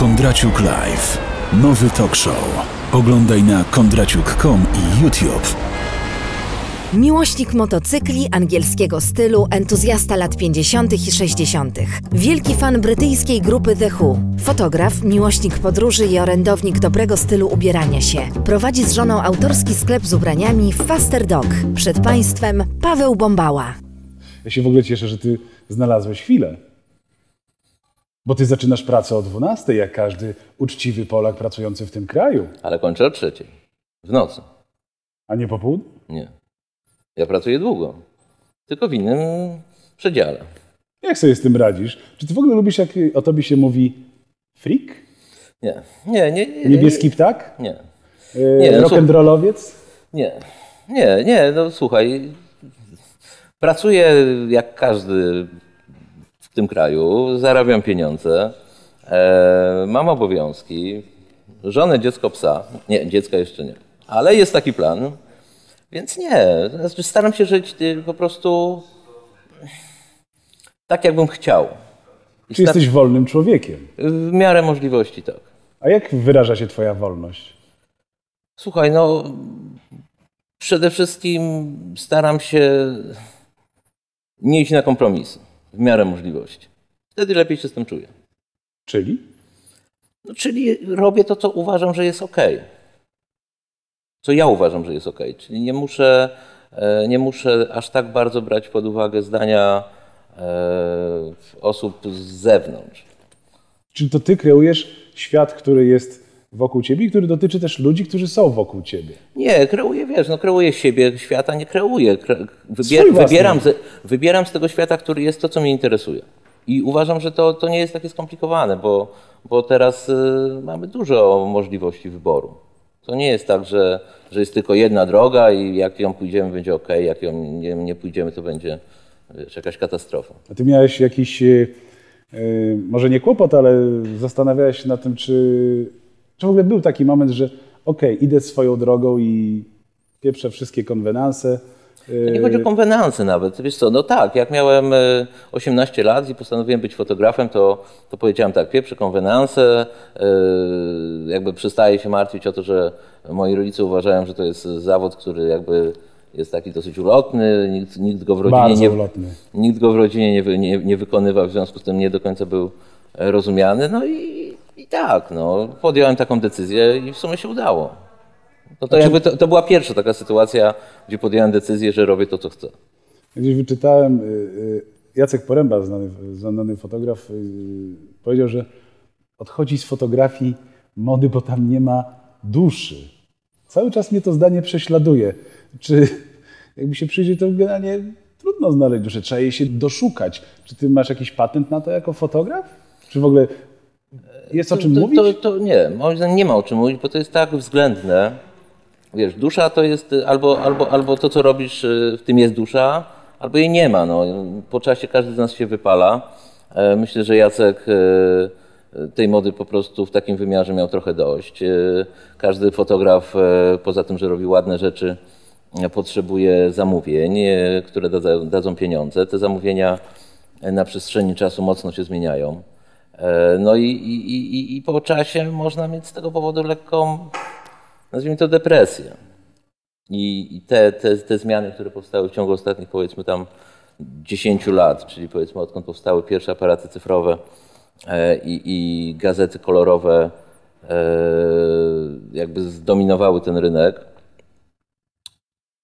Kondraciuk Live. Nowy talk show. Oglądaj na kondraciuk.com i YouTube. Miłośnik motocykli, angielskiego stylu, entuzjasta lat 50. i 60. Wielki fan brytyjskiej grupy The Who. Fotograf, miłośnik podróży i orędownik dobrego stylu ubierania się. Prowadzi z żoną autorski sklep z ubraniami Faster Dog. Przed Państwem Paweł Bombała. Ja się w ogóle cieszę, że ty znalazłeś chwilę. Bo ty zaczynasz pracę o 12, jak każdy uczciwy Polak pracujący w tym kraju, Ale kończę o trzeciej. W nocy. a nie po południu. Nie. Ja pracuję długo. Tylko w innym przedziale. Jak sobie z tym radzisz? Czy ty w ogóle lubisz, jak o tobie się mówi freak? Nie. Nie, nie. nie Niebieski ptak? Nie. Yy, Nie, no Rock'n'rollowiec? Nie. Nie, nie. No słuchaj. Pracuję jak każdy tym kraju. Zarabiam pieniądze. E, mam obowiązki. Żonę, dziecko, psa. Nie, dziecka jeszcze nie. Ale jest taki plan. Więc nie. Znaczy, staram się żyć y, po prostu tak, jakbym chciał. I Czy jesteś wolnym człowiekiem? W miarę możliwości, tak. A jak wyraża się twoja wolność? Słuchaj, no przede wszystkim staram się nie iść na kompromisy w miarę możliwości. Wtedy lepiej się z tym czuję. Czyli? No, czyli robię to, co uważam, że jest ok. Co ja uważam, że jest ok. Czyli nie muszę, e, nie muszę aż tak bardzo brać pod uwagę zdania e, osób z zewnątrz. Czy to ty kreujesz świat, który jest wokół ciebie i który dotyczy też ludzi, którzy są wokół ciebie? Nie, kreuję, wiesz, no kreuję siebie, świata nie kreuję. Kre, wybier, wybieram, z, wybieram z tego świata, który jest to, co mnie interesuje. I uważam, że to, to nie jest takie skomplikowane, bo, bo teraz y, mamy dużo możliwości wyboru. To nie jest tak, że, że jest tylko jedna droga i jak ją pójdziemy, będzie ok, jak ją nie, nie pójdziemy, to będzie wiesz, jakaś katastrofa. A ty miałeś jakiś, e, e, może nie kłopot, ale zastanawiałeś się nad tym, czy, czy w ogóle był taki moment, że okej, idę swoją drogą i pieprzę wszystkie konwenanse. To nie chodzi o konwenanse nawet. Wiesz co, no tak, jak miałem e, 18 lat i postanowiłem być fotografem, to, to powiedziałem tak, pierwsze konwenanse, e, jakby przestaję się martwić o to, że moi rodzice uważają, że to jest zawód, który jakby jest taki dosyć ulotny, nikt, nikt go w rodzinie Bardzo nie, ulotny. nikt go w rodzinie nie, nie, nie wykonywał, w związku z tym nie do końca był e, rozumiany. No i tak, no, podjąłem taką decyzję i w sumie się udało. No to, jakby to, to była pierwsza taka sytuacja, gdzie podjąłem decyzję, że robię to, co chcę. Gdzieś wyczytałem, y, y, Jacek Poręba, znany, znany fotograf, y, powiedział, że odchodzi z fotografii mody, bo tam nie ma duszy. Cały czas mnie to zdanie prześladuje. Czy jakby się przyjdzie, to generalnie trudno znaleźć duszę, trzeba jej się doszukać. Czy ty masz jakiś patent na to jako fotograf? Czy w ogóle jest o czym to, mówić? To, to nie, moim zdaniem nie ma o czym mówić, bo to jest tak względne. Wiesz, dusza to jest y, albo, albo, albo to, co robisz, y, w tym jest dusza, albo jej nie ma. No. Po czasie każdy z nas się wypala. E, Myślę, że Jacek e, tej mody po prostu w takim wymiarze miał trochę dość. Każdy fotograf, e, poza tym, że robi ładne rzeczy, e, potrzebuje zamówień, które dadzą, pieniądze. Te zamówienia na przestrzeni czasu mocno się zmieniają. E, No i, i, i, i po czasie można mieć z tego powodu lekką, nazwijmy to depresję. I, te, te, te zmiany, które powstały w ciągu ostatnich powiedzmy tam 10 lat, czyli powiedzmy odkąd powstały pierwsze aparaty cyfrowe e, i, i gazety kolorowe e, jakby zdominowały ten rynek,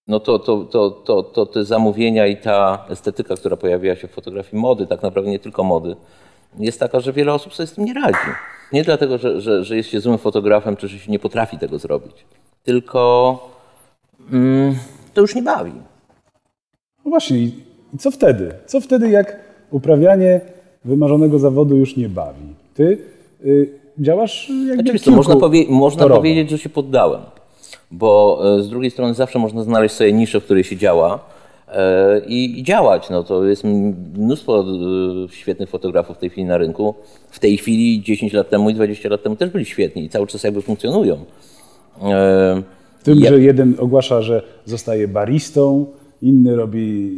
no to, to, to, to, to te zamówienia i ta estetyka, która pojawiła się w fotografii mody, tak naprawdę nie tylko mody, jest taka, że wiele osób sobie z tym nie radzi. Nie dlatego, że, że, że jest się złym fotografem, czy że się nie potrafi tego zrobić, tylko mm, to już nie bawi. No właśnie, i co wtedy? Co wtedy, jak uprawianie wymarzonego zawodu już nie bawi? Ty y, działasz jakby Oczywiście, można, powie, można powiedzieć, że się poddałem, bo e, z drugiej strony zawsze można znaleźć sobie niszę, w której się działa i, i działać. No, to jest mnóstwo e, świetnych fotografów w tej chwili na rynku. W tej chwili 10 lat temu i 20 lat temu też byli świetni i cały czas jakby funkcjonują. E, Tym, ja- że jeden ogłasza, że zostaje baristą, inny robi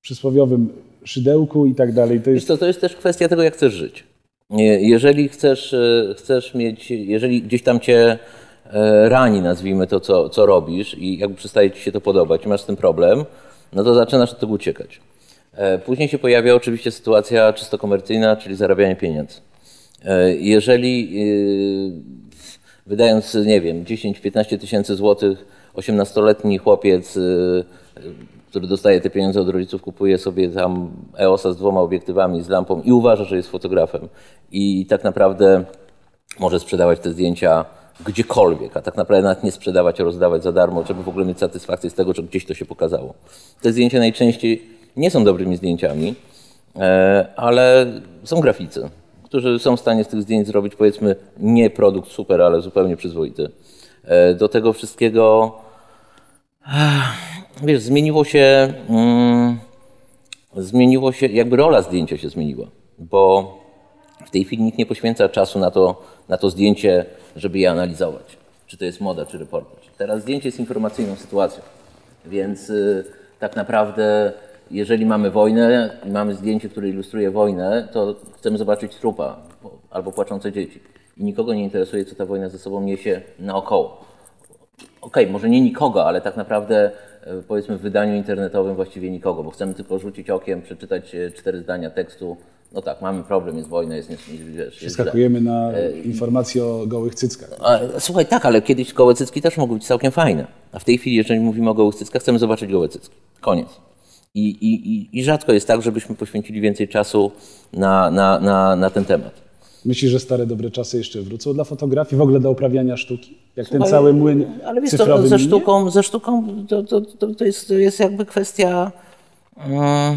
przysłowiowym szydełku i tak dalej. To jest co, to jest też kwestia tego, jak chcesz żyć. Jeżeli chcesz, e, chcesz mieć, jeżeli gdzieś tam cię e, rani, nazwijmy to, co, co robisz i jakby przestaje ci się to podobać masz z tym problem, no to zaczynasz od tego uciekać. E, Później się pojawia oczywiście sytuacja czysto komercyjna, czyli zarabianie pieniędzy. E, Jeżeli e, wydając, nie wiem, 10-15 tysięcy złotych, 18-letni chłopiec, e, który dostaje te pieniądze od rodziców, kupuje sobie tam EOS-a z dwoma obiektywami, z lampą i uważa, że jest fotografem i tak naprawdę może sprzedawać te zdjęcia gdziekolwiek, a tak naprawdę nawet nie sprzedawać, rozdawać za darmo, żeby w ogóle mieć satysfakcję z tego, że gdzieś to się pokazało. Te zdjęcia najczęściej nie są dobrymi zdjęciami, e, ale są graficy, którzy są w stanie z tych zdjęć zrobić powiedzmy nie produkt super, ale zupełnie przyzwoity. E, Do tego wszystkiego wiesz, zmieniło się, mm, zmieniło się, jakby rola zdjęcia się zmieniła, bo w tej chwili nikt nie poświęca czasu na to, na to zdjęcie, żeby je analizować, czy to jest moda, czy reportaż. Teraz zdjęcie jest informacyjną sytuacją, więc y, tak naprawdę jeżeli mamy wojnę i mamy zdjęcie, które ilustruje wojnę, to chcemy zobaczyć trupa albo płaczące dzieci. I nikogo nie interesuje, co ta wojna ze sobą niesie naokoło okej, może nie nikogo, ale tak naprawdę e, powiedzmy w wydaniu internetowym właściwie nikogo, bo chcemy tylko rzucić okiem, przeczytać e, cztery zdania tekstu. No tak, mamy problem, jest wojna, jest, jest, wiesz. Przeskakujemy na informacje o gołych cyckach. Słuchaj, tak, ale kiedyś gołe cycki też mogły być całkiem fajne. A w tej chwili, jeżeli mówimy o gołych cyckach, chcemy zobaczyć gołe cycki. Koniec. I, i, i, rzadko jest tak, żebyśmy poświęcili więcej czasu na, na, na, na ten temat. Myślisz, że stare dobre czasy jeszcze wrócą dla fotografii, w ogóle do uprawiania sztuki? Jak ten Słuchaj, cały młyn Ale wiesz, cyfrowy to, ze, minie? sztuką, ze sztuką to, to, to, to, jest, to jest jakby kwestia. mm,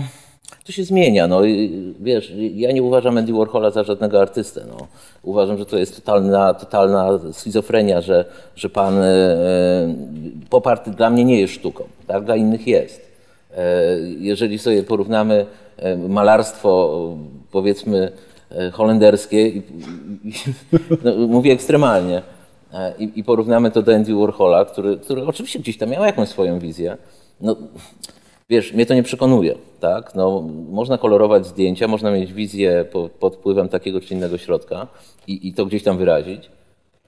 to się zmienia. No, i, wiesz, ja nie uważam Andy Warhola za żadnego artystę. No. Uważam, że to jest totalna, totalna schizofrenia, że, że pan e, dla mnie nie jest sztuką, tak? dla innych jest. E, jeżeli sobie porównamy e, malarstwo, powiedzmy, e, holenderskie, i, i, no, mówię ekstremalnie, e, i, i porównamy to do Andy Warhola, który, który oczywiście gdzieś tam miał jakąś swoją wizję, no, wiesz, mnie to nie przekonuje, tak? No, można kolorować zdjęcia, można mieć wizję po, pod wpływem takiego czy innego środka i, i to gdzieś tam wyrazić,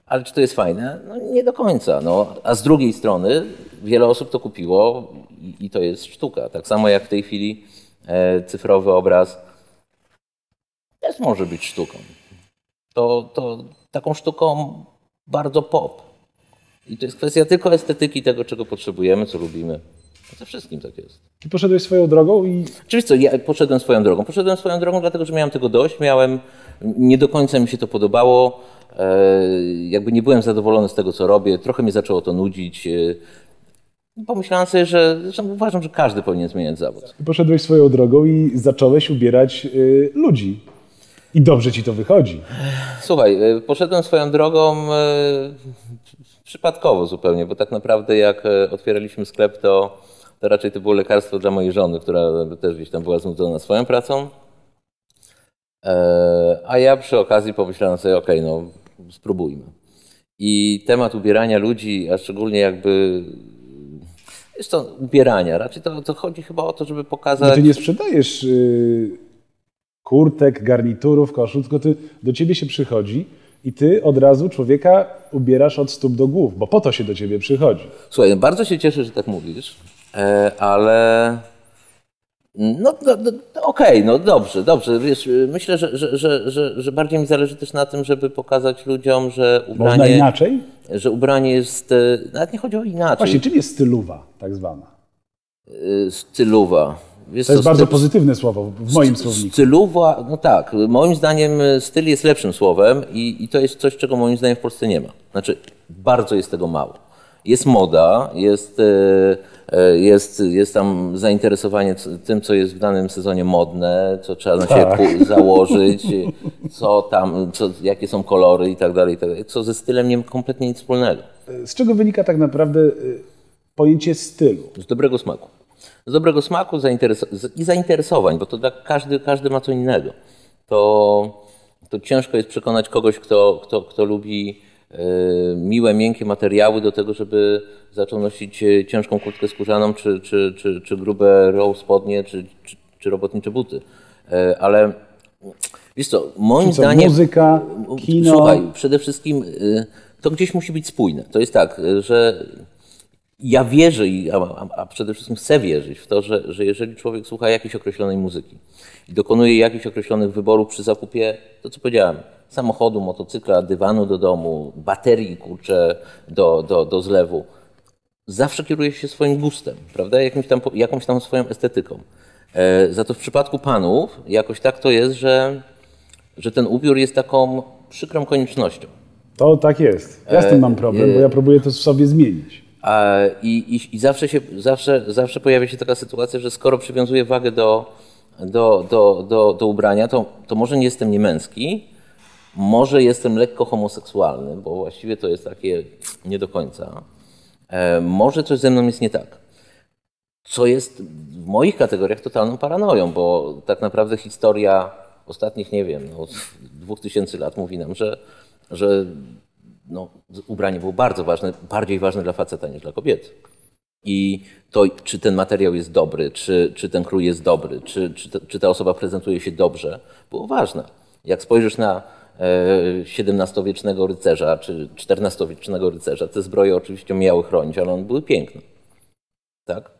ale czy to jest fajne? No, nie do końca. No. A z drugiej strony wiele osób to kupiło i, i to jest sztuka. Tak samo jak w tej chwili e, cyfrowy obraz też może być sztuką. To, to taką sztuką bardzo pop. I to jest kwestia tylko estetyki tego, czego potrzebujemy, co lubimy. Ze wszystkim tak jest. Ty poszedłeś swoją drogą i Oczywiście, co, ja poszedłem swoją drogą. Poszedłem swoją drogą, dlatego że miałem tego dość. Miałem, nie do końca mi się to podobało. E, jakby nie byłem zadowolony z tego, co robię. Trochę mnie zaczęło to nudzić. E, pomyślałem sobie, że, że uważam, że każdy powinien zmieniać zawód. poszedłeś swoją drogą i zacząłeś ubierać y, ludzi. I dobrze ci to wychodzi. Słuchaj, e, poszedłem swoją drogą e, przypadkowo zupełnie, bo tak naprawdę jak e, otwieraliśmy sklep, to, to raczej to było lekarstwo dla mojej żony, która też gdzieś tam była znudzona swoją pracą. E, A ja przy okazji pomyślałem sobie, okej, no spróbujmy. I temat ubierania ludzi, a szczególnie jakby jest to ubierania, raczej to, to chodzi chyba o to, żeby No pokazać... ty nie sprzedajesz y, kurtek, garniturów, koszul, tylko ty, do ciebie się przychodzi i ty od razu człowieka ubierasz od stóp do głów, bo po to się do ciebie przychodzi. Słuchaj, bardzo się cieszę, że tak mówisz, ale no, no, no okej, no dobrze, dobrze. Wiesz, myślę, że, że, że, że, że bardziej mi zależy też na tym, żeby pokazać ludziom, że Można ubranie, inaczej? że ubranie jest, e, nawet nie chodzi o inaczej, Właśnie, czym jest stylowa tak zwana? e, stylowa. Wiesz To jest co, bardzo styl- pozytywne słowo w moim słowniku. Stylowa, no tak, moim zdaniem e, styl jest lepszym słowem i, i to jest coś, czego moim zdaniem w Polsce nie ma. Znaczy, bardzo jest tego mało. Jest moda, jest, e, e, jest, jest tam zainteresowanie tym, co jest w danym sezonie modne, co trzeba na siebie Tak. założyć, co tam, co, jakie są kolory i tak dalej, i tak dalej, co ze stylem nie ma kompletnie nic wspólnego. Z czego wynika tak naprawdę y, pojęcie stylu? Z dobrego smaku. Z dobrego smaku i zainteresowań, bo to dla każdy, każdy ma co innego. To, to ciężko jest przekonać kogoś, kto, kto, kto lubi miłe, miękkie materiały do tego, żeby zaczął nosić e, ciężką kurtkę skórzaną, czy, czy, czy, czy grube row spodnie, czy, czy, czy robotnicze buty. E, ale Wiesz co, moim co, zdaniem... muzyka, kino? Słuchaj, przede wszystkim y, to gdzieś musi być spójne. To jest tak, y, że ja wierzę, i- a, przede wszystkim chcę wierzyć w to, że, że jeżeli człowiek słucha jakiejś określonej muzyki i dokonuje jakichś określonych wyborów przy zakupie, to co powiedziałem, samochodu, motocykla, dywanu do domu, baterii, kurczę, do, do, do zlewu, zawsze kieruje się swoim gustem, prawda? Jakimś tam, jakąś tam swoją estetyką. E, za to w przypadku panów jakoś tak to jest, że, że ten ubiór jest taką przykrą koniecznością. To tak jest. Ja z tym mam problem, bo ja próbuję to w sobie zmienić. I, i, I zawsze, się, zawsze, zawsze pojawia się taka sytuacja, że skoro przywiązuję wagę do, do, do, do, do ubrania, to, to może nie jestem niemęski, może jestem lekko homoseksualny, bo właściwie to jest takie nie do końca. E, może coś ze mną jest nie tak. Co jest w moich kategoriach totalną paranoją, bo tak naprawdę historia ostatnich, nie wiem, no, dwóch tysięcy lat mówi nam, że, że no, ubranie było bardzo ważne, bardziej ważne dla faceta niż dla kobiety. I to, czy ten materiał jest dobry, czy, czy ten krój jest dobry, czy, czy, czy ta osoba prezentuje się dobrze, było ważne. Jak spojrzysz na e, XVII-wiecznego rycerza, czy XIV-wiecznego rycerza, te zbroje oczywiście miały chronić, ale one były piękne. Tak?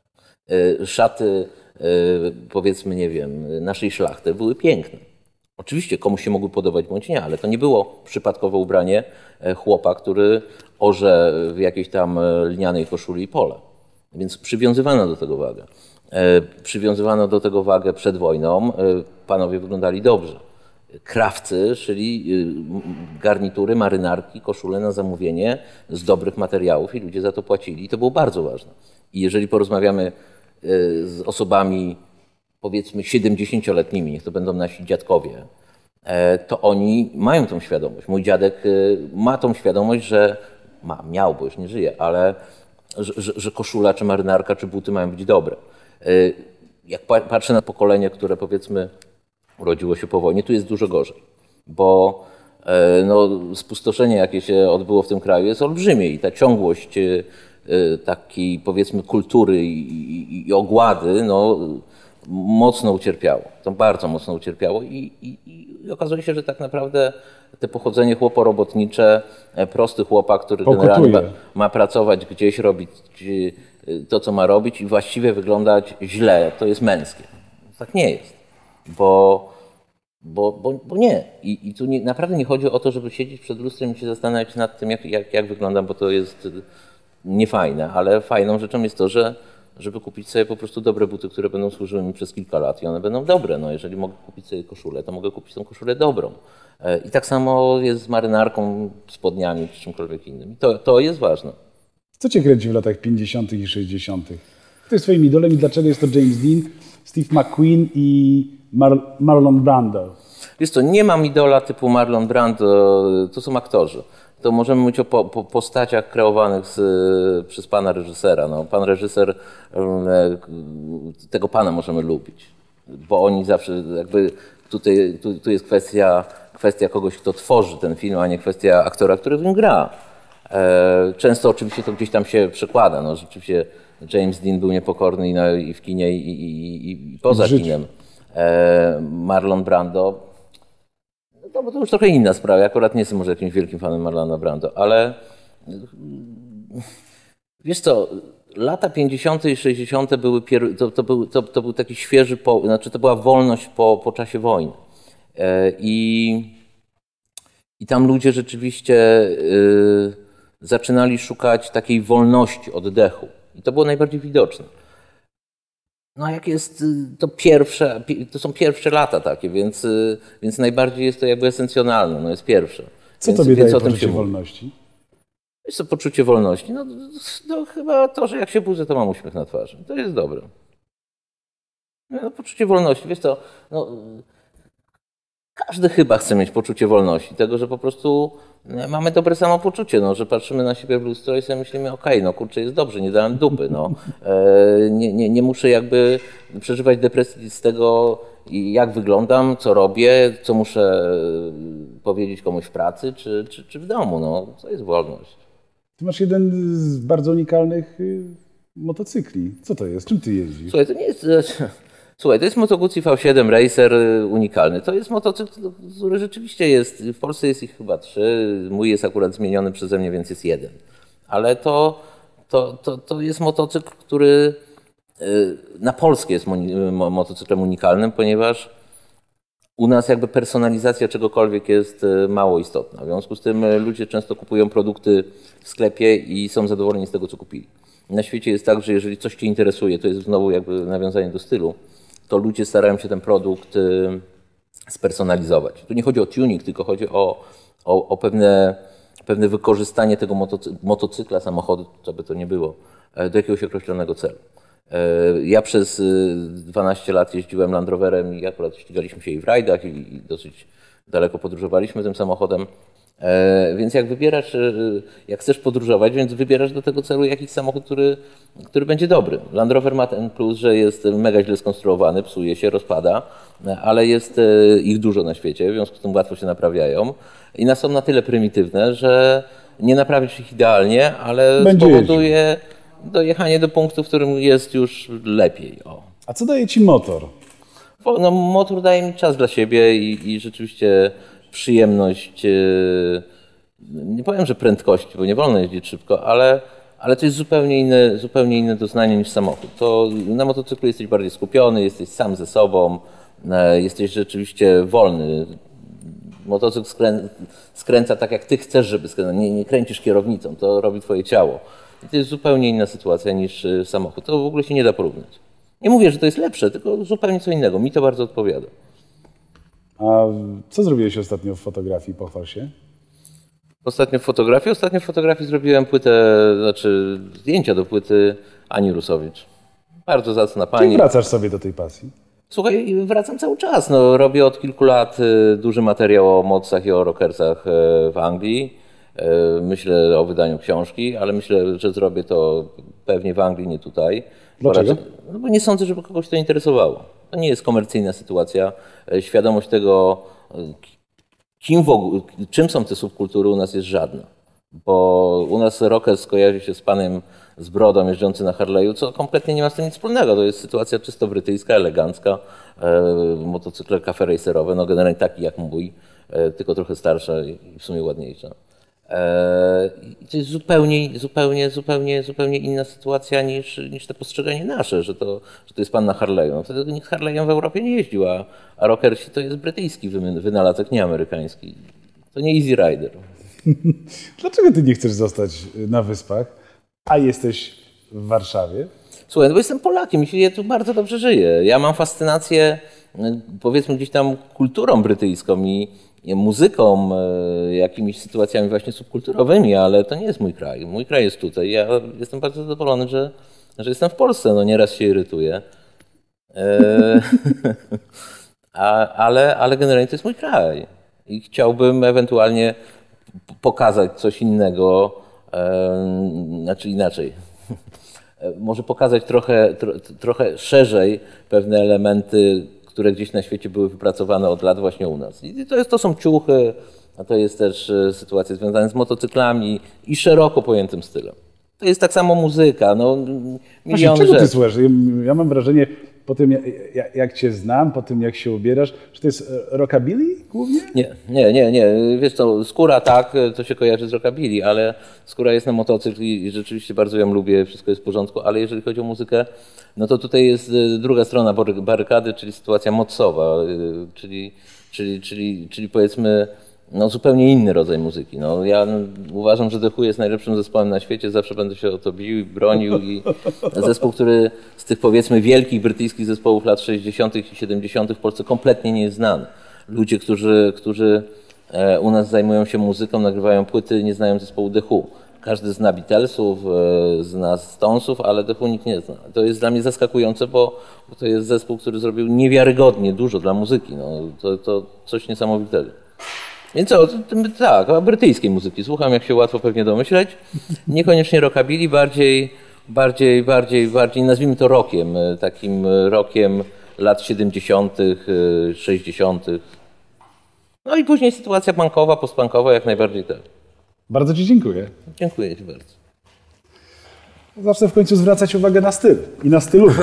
E, szaty, e, powiedzmy, nie wiem, naszej szlachty były piękne. Oczywiście komuś się mogły podobać bądź nie, ale to nie było przypadkowe ubranie e, chłopa, który orze w jakiejś tam e, lnianej koszuli i pole. Więc przywiązywano do tego wagę. E, Przywiązywano do tego wagę przed wojną. Panowie wyglądali dobrze. Krawcy szyli m- garnitury, marynarki, koszule na zamówienie z dobrych materiałów i ludzie za to płacili. I to było bardzo ważne. I jeżeli porozmawiamy z osobami powiedzmy 70-letnimi, niech to będą nasi dziadkowie, e, to oni mają tą świadomość. Mój dziadek e, ma tą świadomość, że ma, miał, bo już nie żyje, ale że, że, koszula, czy marynarka, czy buty mają być dobre. E, Jak pa- patrzę na pokolenie, które powiedzmy urodziło się po wojnie, tu jest dużo gorzej, bo no, spustoszenie, jakie się odbyło w tym kraju, jest olbrzymie i ta ciągłość takiej powiedzmy kultury i, i, i ogłady no, mocno ucierpiało. To bardzo mocno ucierpiało i, i, i okazuje się, że tak naprawdę te pochodzenie chłoporobotnicze, e, prosty chłopak, który Pokutuje. generalnie ma, pracować gdzieś, robić to, co ma robić i właściwie wyglądać źle, to jest męskie. Tak nie jest, bo, bo, bo, bo nie. I, i tu nie, naprawdę nie chodzi o to, żeby siedzieć przed lustrem i się zastanawiać nad tym, jak, jak, jak wyglądam, bo to jest niefajne, ale fajną rzeczą jest to, że żeby kupić sobie po prostu dobre buty, które będą służyły mi przez kilka lat i one będą dobre. No, jeżeli mogę kupić sobie koszulę, to mogę kupić tą koszulę dobrą. E, I tak samo jest z marynarką, spodniami czy czymkolwiek innym. I to, to jest ważne. Co cię kręci w latach 50. i 60.? Kto jest twoim idolem i dlaczego jest to James Dean, Steve McQueen i Mar- Marlon Brando? Wiesz co, nie mam idola typu Marlon Brando, to są aktorzy. To możemy mówić o po, po postaciach kreowanych z, przez pana reżysera. No, pan reżyser, e, tego pana możemy lubić, bo oni zawsze jakby tutaj, tu, tu jest kwestia, kwestia kogoś, kto tworzy ten film, a nie kwestia aktora, który w nim gra. E, Często oczywiście to gdzieś tam się przekłada. No, rzeczywiście James Dean był niepokorny i, na, i w kinie, i, i, i, poza kinem. E, Marlon Brando, no bo to już trochę inna sprawa. Ja akurat nie jestem może jakimś wielkim fanem Marlona Brando, ale wiesz co, lata 50. i 60. były, pier... to, to, był, to, to był taki świeży, po... znaczy to była wolność po, po czasie wojny. E, I, I tam ludzie rzeczywiście y, zaczynali szukać takiej wolności, oddechu. I to było najbardziej widoczne. No jak jest y, to pierwsze, pi- to są pierwsze lata takie, więc, y, więc najbardziej jest to jakby esencjonalne, no jest pierwsze. Co więc, tobie więc daje poczucie wolności? Jest to poczucie wolności. No, no chyba to, że jak się budzę, to mam uśmiech na twarzy. To jest dobre. No, poczucie wolności, wiesz co, no, każdy chyba chce mieć poczucie wolności, tego, że po prostu e, mamy dobre samopoczucie, no, że patrzymy na siebie w lustro i sobie myślimy, okej, no kurczę, jest dobrze, nie dałem dupy, no. E, nie, nie, nie muszę jakby przeżywać depresji z tego, jak wyglądam, co robię, co muszę e, powiedzieć komuś w pracy czy, czy, czy w domu, no. To jest wolność. Ty masz jeden z bardzo unikalnych y, motocykli. Co to jest? Czym ty jeździsz? Słuchaj, to nie jest. Słuchaj, to jest Moto Guzzi V7 Racer y, unikalny. To jest motocykl, który rzeczywiście jest, w Polsce jest ich chyba trzy, mój jest akurat zmieniony przeze mnie, więc jest jeden. Ale to, to, to, to jest motocykl, który y, na Polskę jest motocyklem unikalnym, ponieważ u nas jakby personalizacja czegokolwiek jest y, mało istotna. W związku z tym ludzie często kupują produkty w sklepie i są zadowoleni z tego, co kupili. Na świecie jest tak, że jeżeli coś Cię interesuje, to jest znowu jakby nawiązanie do stylu, to ludzie starają się ten produkt y, spersonalizować. Tu nie chodzi o tuning, tylko chodzi o, o, o pewne, pewne wykorzystanie tego motocykla, samochodu, co by to nie było, e, do jakiegoś określonego celu. E, ja przez 12 y, lat jeździłem Land Roverem i akurat ścigaliśmy się i w rajdach i dosyć daleko podróżowaliśmy tym samochodem. E, więc jak wybierasz, e, jak chcesz podróżować, więc wybierasz do tego celu jakiś samochód, który, który będzie dobry. Land Rover ma ten plus, że jest mega źle skonstruowany, psuje się, rozpada, e, ale jest ich dużo na świecie, w związku z tym łatwo się naprawiają. I są na tyle prymitywne, że nie naprawisz ich idealnie, ale będzie spowoduje jeździł. dojechanie do punktu, w którym jest już lepiej. O. A co daje Ci motor? No, motor daje mi czas dla siebie i, i rzeczywiście przyjemność, e, nie powiem, że prędkości, bo nie wolno jeździć szybko, ale, ale to jest zupełnie inne, zupełnie inne doznanie niż samochód. To na motocyklu jesteś bardziej skupiony, jesteś sam ze sobą, e, jesteś rzeczywiście wolny. Motocykl skrę, skręca tak, jak ty chcesz, żeby skręcać. Nie, nie kręcisz kierownicą, to robi twoje ciało. I to jest zupełnie inna sytuacja niż e, samochód. To w ogóle się nie da porównać. Nie mówię, że to jest lepsze, tylko zupełnie co innego. Mi to bardzo odpowiada. A co zrobiłeś ostatnio w fotografii? Pochwal się. Ostatnio w fotografii? Ostatnio w fotografii zrobiłem płytę, znaczy zdjęcia do płyty Ani Rusowicz. Bardzo zacna pani. Czyli wracasz sobie do tej pasji? Słuchaj, wracam cały czas. No, robię od kilku lat y, duży materiał o mocach i o rockersach y, w Anglii. Y, myślę o wydaniu książki, ale myślę, że zrobię to pewnie w Anglii, nie tutaj. Dlaczego? no bo nie sądzę, żeby kogoś to interesowało. To nie jest komercyjna sytuacja. E, świadomość tego, e, kim w ogóle, czym są te subkultury u nas jest żadna. Bo u nas rockers kojarzy się z panem z brodą jeżdżący na Harley'u, co kompletnie nie ma z tym nic wspólnego. To jest sytuacja czysto brytyjska, elegancka. E, motocykle kafe racerowe, no generalnie taki jak mój, tylko trochę starsze i w sumie ładniejsze. E, to jest zupełnie, zupełnie, zupełnie, zupełnie inna sytuacja niż, niż to postrzeganie nasze, że to, że to jest pan na Harley'u. No wtedy nikt Harley'em w Europie nie jeździł, a, a rockersi to jest brytyjski wynalazek, nie amerykański. To nie Easy Rider. Dlaczego ty nie chcesz zostać na Wyspach, a jesteś w Warszawie? Słuchaj, no bo jestem Polakiem i ja tu bardzo dobrze żyję. Ja mam fascynację, powiedzmy, gdzieś tam kulturą brytyjską i muzyką, e, jakimiś sytuacjami właśnie subkulturowymi, ale to nie jest mój kraj. Mój kraj jest tutaj. Ja jestem bardzo zadowolony, że, że jestem w Polsce. No nieraz się irytuję. E, a, ale, ale generalnie to jest mój kraj. I chciałbym ewentualnie pokazać coś innego, e, znaczy inaczej. Może pokazać trochę, tro, trochę szerzej pewne elementy które gdzieś na świecie były wypracowane od lat właśnie u nas. I to, jest, to są ciuchy, a to jest też e, sytuacja związana z motocyklami i szeroko pojętym stylem. To jest tak samo muzyka, no miliony czego ty słuchasz? Ja mam wrażenie, po tym jak cię znam, po tym jak się ubierasz, czy to jest e, rockabilly głównie? Nie, nie, nie, nie. Wiesz co, skóra tak, to się kojarzy z rockabilly, ale skóra jest na motocykl i rzeczywiście bardzo ją lubię, wszystko jest w porządku, ale jeżeli chodzi o muzykę, no to tutaj jest e, druga strona barykady, czyli sytuacja mocowa, e, czyli, czyli, czyli, czyli powiedzmy no, zupełnie inny rodzaj muzyki. No, ja uważam, że The Who jest najlepszym zespołem na świecie, zawsze będę się o to bił i bronił i zespół, który z tych powiedzmy wielkich brytyjskich zespołów lat 60. i 70. w Polsce kompletnie nie jest znany. Ludzie, którzy, którzy e, u nas zajmują się muzyką, nagrywają płyty, nie znają zespołu The Who. Każdy zna Beatlesów, e, zna Stonesów, ale The Who nikt nie zna. To jest dla mnie zaskakujące, bo, bo to jest zespół, który zrobił niewiarygodnie dużo dla muzyki. No, to, to coś niesamowitego. Więc co, tak, brytyjskiej muzyki słucham, jak się łatwo pewnie domyśleć. Niekoniecznie rockabilly, bardziej, bardziej, bardziej, bardziej nazwijmy to rockiem, e, takim rockiem lat 70., 60. E, no i później sytuacja bankowa, postbankowa, jak najbardziej tak. Bardzo Ci dziękuję. Dziękuję Ci bardzo. Zacznę w końcu zwracać uwagę na styl i na stylu.